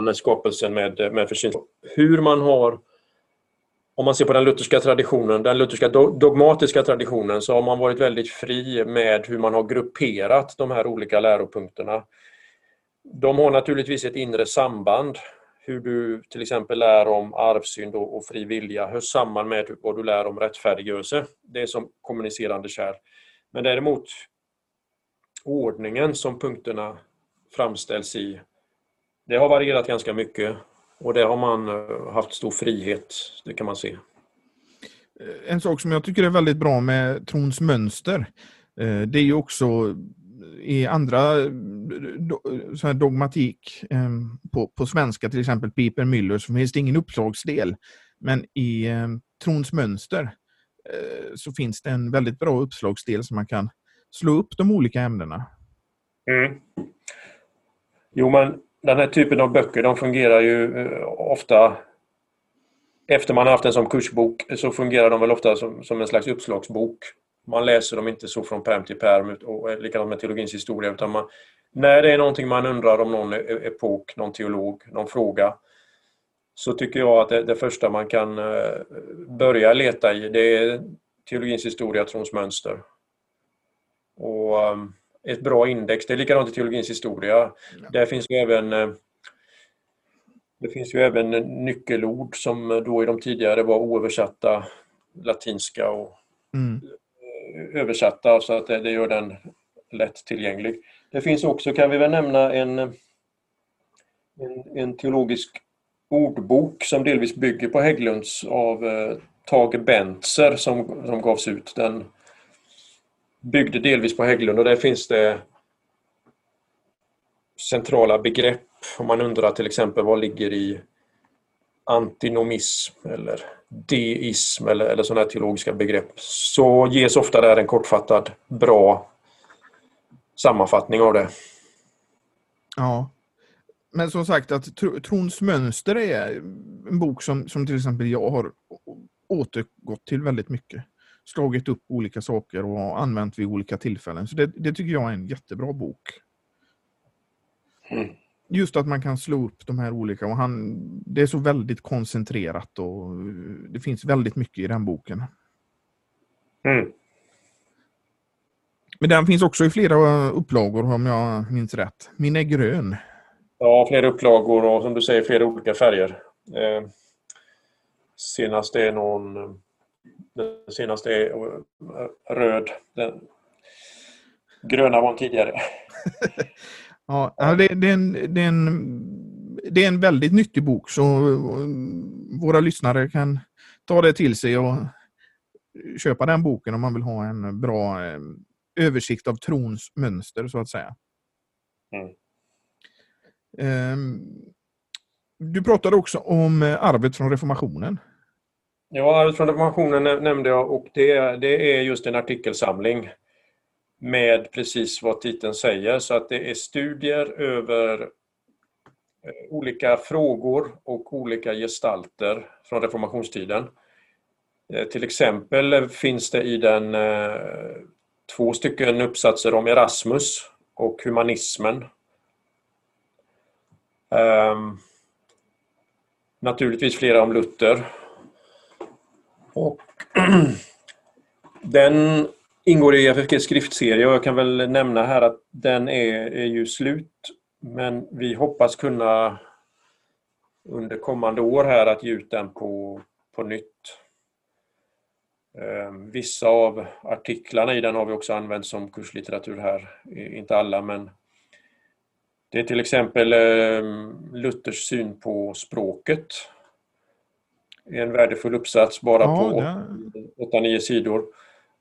med skapelsen med, med försyn. Hur man har om man ser på den lutherska traditionen, den lutherska dogmatiska traditionen, så har man varit väldigt fri med hur man har grupperat de här olika läropunkterna. De har naturligtvis ett inre samband. Hur du till exempel lär om arvsynd och fri vilja hör samman med vad du lär om rättfärdiggörelse. Det är som kommunicerande kärl. Men däremot ordningen som punkterna framställs i, det har varierat ganska mycket och det har man eh, haft stor frihet, det kan man se.
Eh, en sak som jag tycker är väldigt bra med trons mönster, eh, det är ju också i andra så här dogmatik ehm, på, på svenska, till exempel Piper Müller, så finns det ingen uppslagsdel. Men i ehm, trons mönster Eh, så finns det en väldigt bra uppslagsdel som man kan slå upp de olika ämnena.
Mm. Jo, men den här typen av böcker de fungerar ju eh, ofta efter man haft den som kursbok så fungerar de väl ofta som, som en slags uppslagsbok. Man läser dem inte så från perm till perm och likadant med teologins historia utan man, när det är någonting man undrar om någon e-, epok, någon teolog, någon fråga så tycker jag att det, det första man kan eh, börja leta i det är teologins historia, trons mönster. Och um, ett bra index. Det är likadant i teologins historia. Ja. Där finns ju även eh, det finns ju även nyckelord som då i de tidigare var oöversatta latinska och mm. Eh, översatta så att det, det gör den lätt tillgänglig. Det finns också, kan vi väl nämna, en, en, en teologisk ordbok som delvis bygger på Hägglunds av eh, Tage Bentzer som, som gavs ut. Den byggde delvis på Hägglund och där finns det centrala begrepp. Om man undrar till exempel vad ligger i antinomism eller deism eller, eller sådana här teologiska begrepp så ges ofta där en kortfattad bra sammanfattning av det.
Ja. Men som sagt att Trons mönster är en bok som, som till exempel jag har återgått till väldigt mycket slagit upp olika saker och använt vid olika tillfällen. Så det, det tycker jag är en jättebra bok. Mm. Just att man kan slå upp de här olika och han, det är så väldigt koncentrerat och det finns väldigt mycket i den boken. Mm. Men den finns också i flera upplagor om jag minns rätt. Min är grön.
Ja, flera upplagor och som du säger flera olika färger. Eh, senast är någon den senaste är röd. Den gröna var tidigare.
ja, det, det, är en, det, är en, det är en väldigt nyttig bok så våra lyssnare kan ta det till sig och köpa den boken om man vill ha en bra eh, översikt av trons mönster så att säga. Mm. Ehm, du pratade också om eh, arvet från reformationen.
Ja, Arvet från reformationen nämnde jag och det, det är just en artikelsamling med precis vad titeln säger. Så att det är studier över eh, olika frågor och olika gestalter från reformationstiden. Eh, till exempel finns det i den två stycken uppsatser om Erasmus och humanismen. Ehm, naturligtvis flera om Luther. Och den ingår i FFGs skriftserie och jag kan väl nämna här att den är, är ju slut. Men vi hoppas kunna under kommande år här att ge ut den på, på nytt. Ehm, vissa av artiklarna i den har vi också använt som kurslitteratur här, inte alla men det är till exempel ehm, Luthers syn på språket. En värdefull uppsats bara ja, på 8-9 sidor.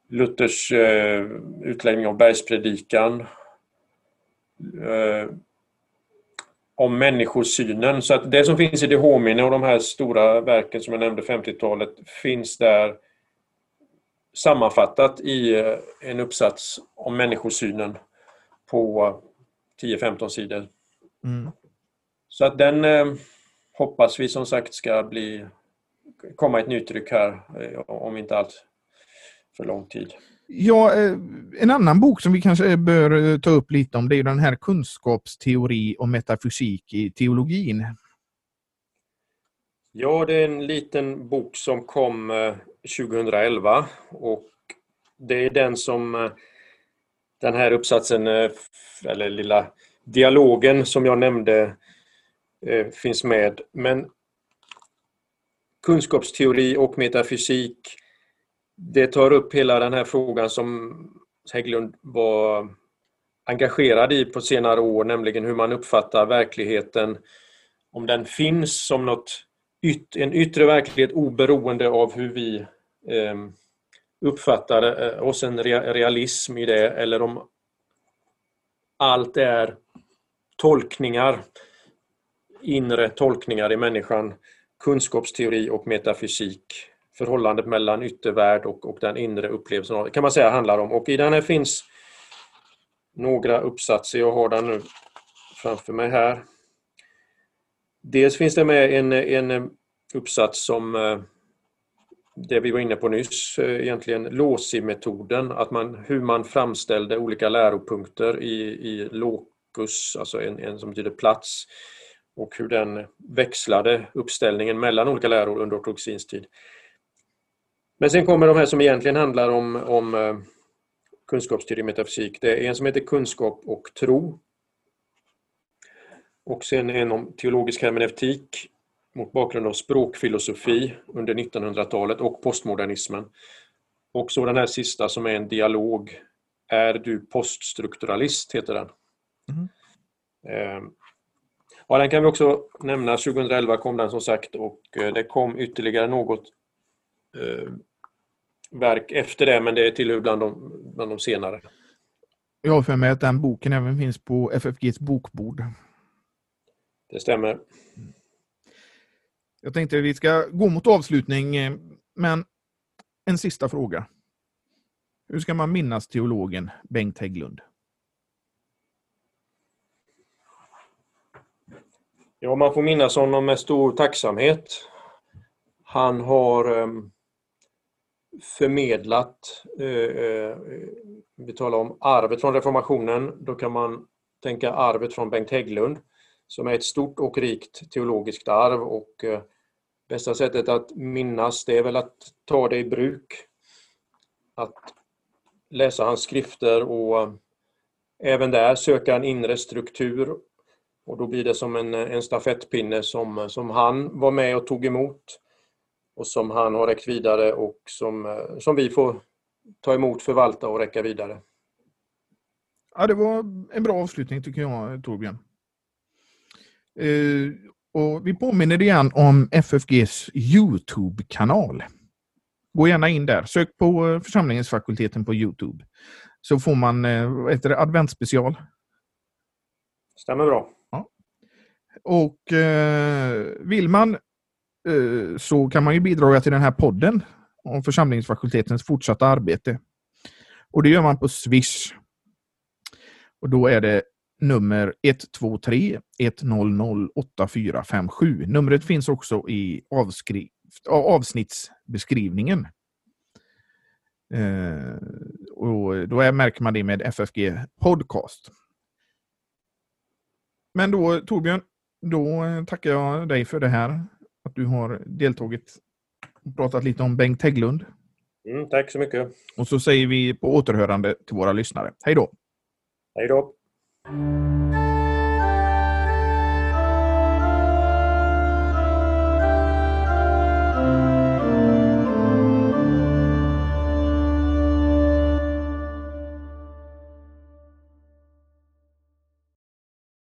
Luthers eh, utläggning av bergspredikan. Eh, om människosynen. Så att det som finns i det Homine och de här stora verken som jag nämnde, 50-talet, finns där sammanfattat i eh, en uppsats om människosynen på 10-15 sidor. Mm. Så att den eh, hoppas vi som sagt ska bli komma ett nytryck här eh, om inte allt för lång tid.
Ja, eh, en annan bok som vi kanske bör eh, ta upp lite om det är den här kunskapsteori och metafysik i teologin.
Ja, det är en liten bok som kom 2011 och det är den som den här uppsatsen, eh, eller lilla dialogen som jag nämnde, eh, finns med. Men kunskapsteori och metafysik det tar upp hela den här frågan som Hägglund var engagerad i på senare år, nämligen hur man uppfattar verkligheten. Om den finns som något yt en yttre verklighet oberoende av hur vi eh, uppfattar eh, oss en realism i det eller om allt är tolkningar, inre tolkningar i människan, kunskapsteori och metafysik förhållandet mellan yttervärld och, och den inre upplevelsen kan man säga handlar om. Och i den här finns några uppsatser, jag har den nu framför mig här. Dels finns det med en, en uppsats som eh, det vi var inne på nyss, eh, egentligen LOSI-metoden, att man, hur man framställde olika läropunkter i, i locus, alltså en, en som betyder plats, och hur den växlade uppställningen mellan olika läror under ortodoxins tid. Men sen kommer de här som egentligen handlar om, om eh, kunskapsteori och metafysik. Det är en som heter Kunskap och tro. Och sen en om teologisk hermeneutik mot bakgrund av språkfilosofi under 1900-talet och postmodernismen. Och så den här sista som är en dialog. Är du poststrukturalist? heter den. Mm. Eh, ja, den kan vi också nämna. 2011 kom den som sagt och eh, det kom ytterligare något verk efter det, men det tillhör bland de, bland de senare.
Jag har för mig att den boken även finns på FFGs bokbord.
Det stämmer.
Jag tänkte att vi ska gå mot avslutning, eh, men en sista fråga. Hur ska man minnas teologen Bengt Hägglund?
Ja, man får minnas honom med stor tacksamhet. Han har ehm, förmedlat, eh, eh, vi talar om arvet från reformationen, då kan man tänka arvet från Bengt Hägglund som är ett stort och rikt teologiskt arv och eh, bästa sättet att minnas det är väl att ta det i bruk. Att läsa hans skrifter och eh, även där söka en inre struktur och då blir det som en, eh, en stafettpinne som, som han var med och tog emot och som han har räckt vidare och som, som vi får ta emot, förvalta och räcka vidare.
Ja, det var en bra avslutning tycker jag, Torbjörn. Eh, och vi påminner igen om FFGs Youtube-kanal. Gå gärna in där. Sök på eh, församlingsfakulteten på Youtube. Så får man heter det, adventsspecial.
Stämmer bra.
Ja. Och eh, vill man Eh, så kan man ju bidra till den här podden om församlingsfakultetens fortsatta arbete. Och det gör man på Swish. Och då är det nummer 123 100 8457. Numret finns också i avsnittsbeskrivningen. Eh, och då är, märker man det med FFG Podcast. Men då Torbjörn, då tackar jag dig för det här. Att du har deltagit och pratat lite om Bengt Hägglund.
Mm, tack så mycket.
Och så säger vi på återhörande till våra lyssnare. Hej då!
Hej då! Música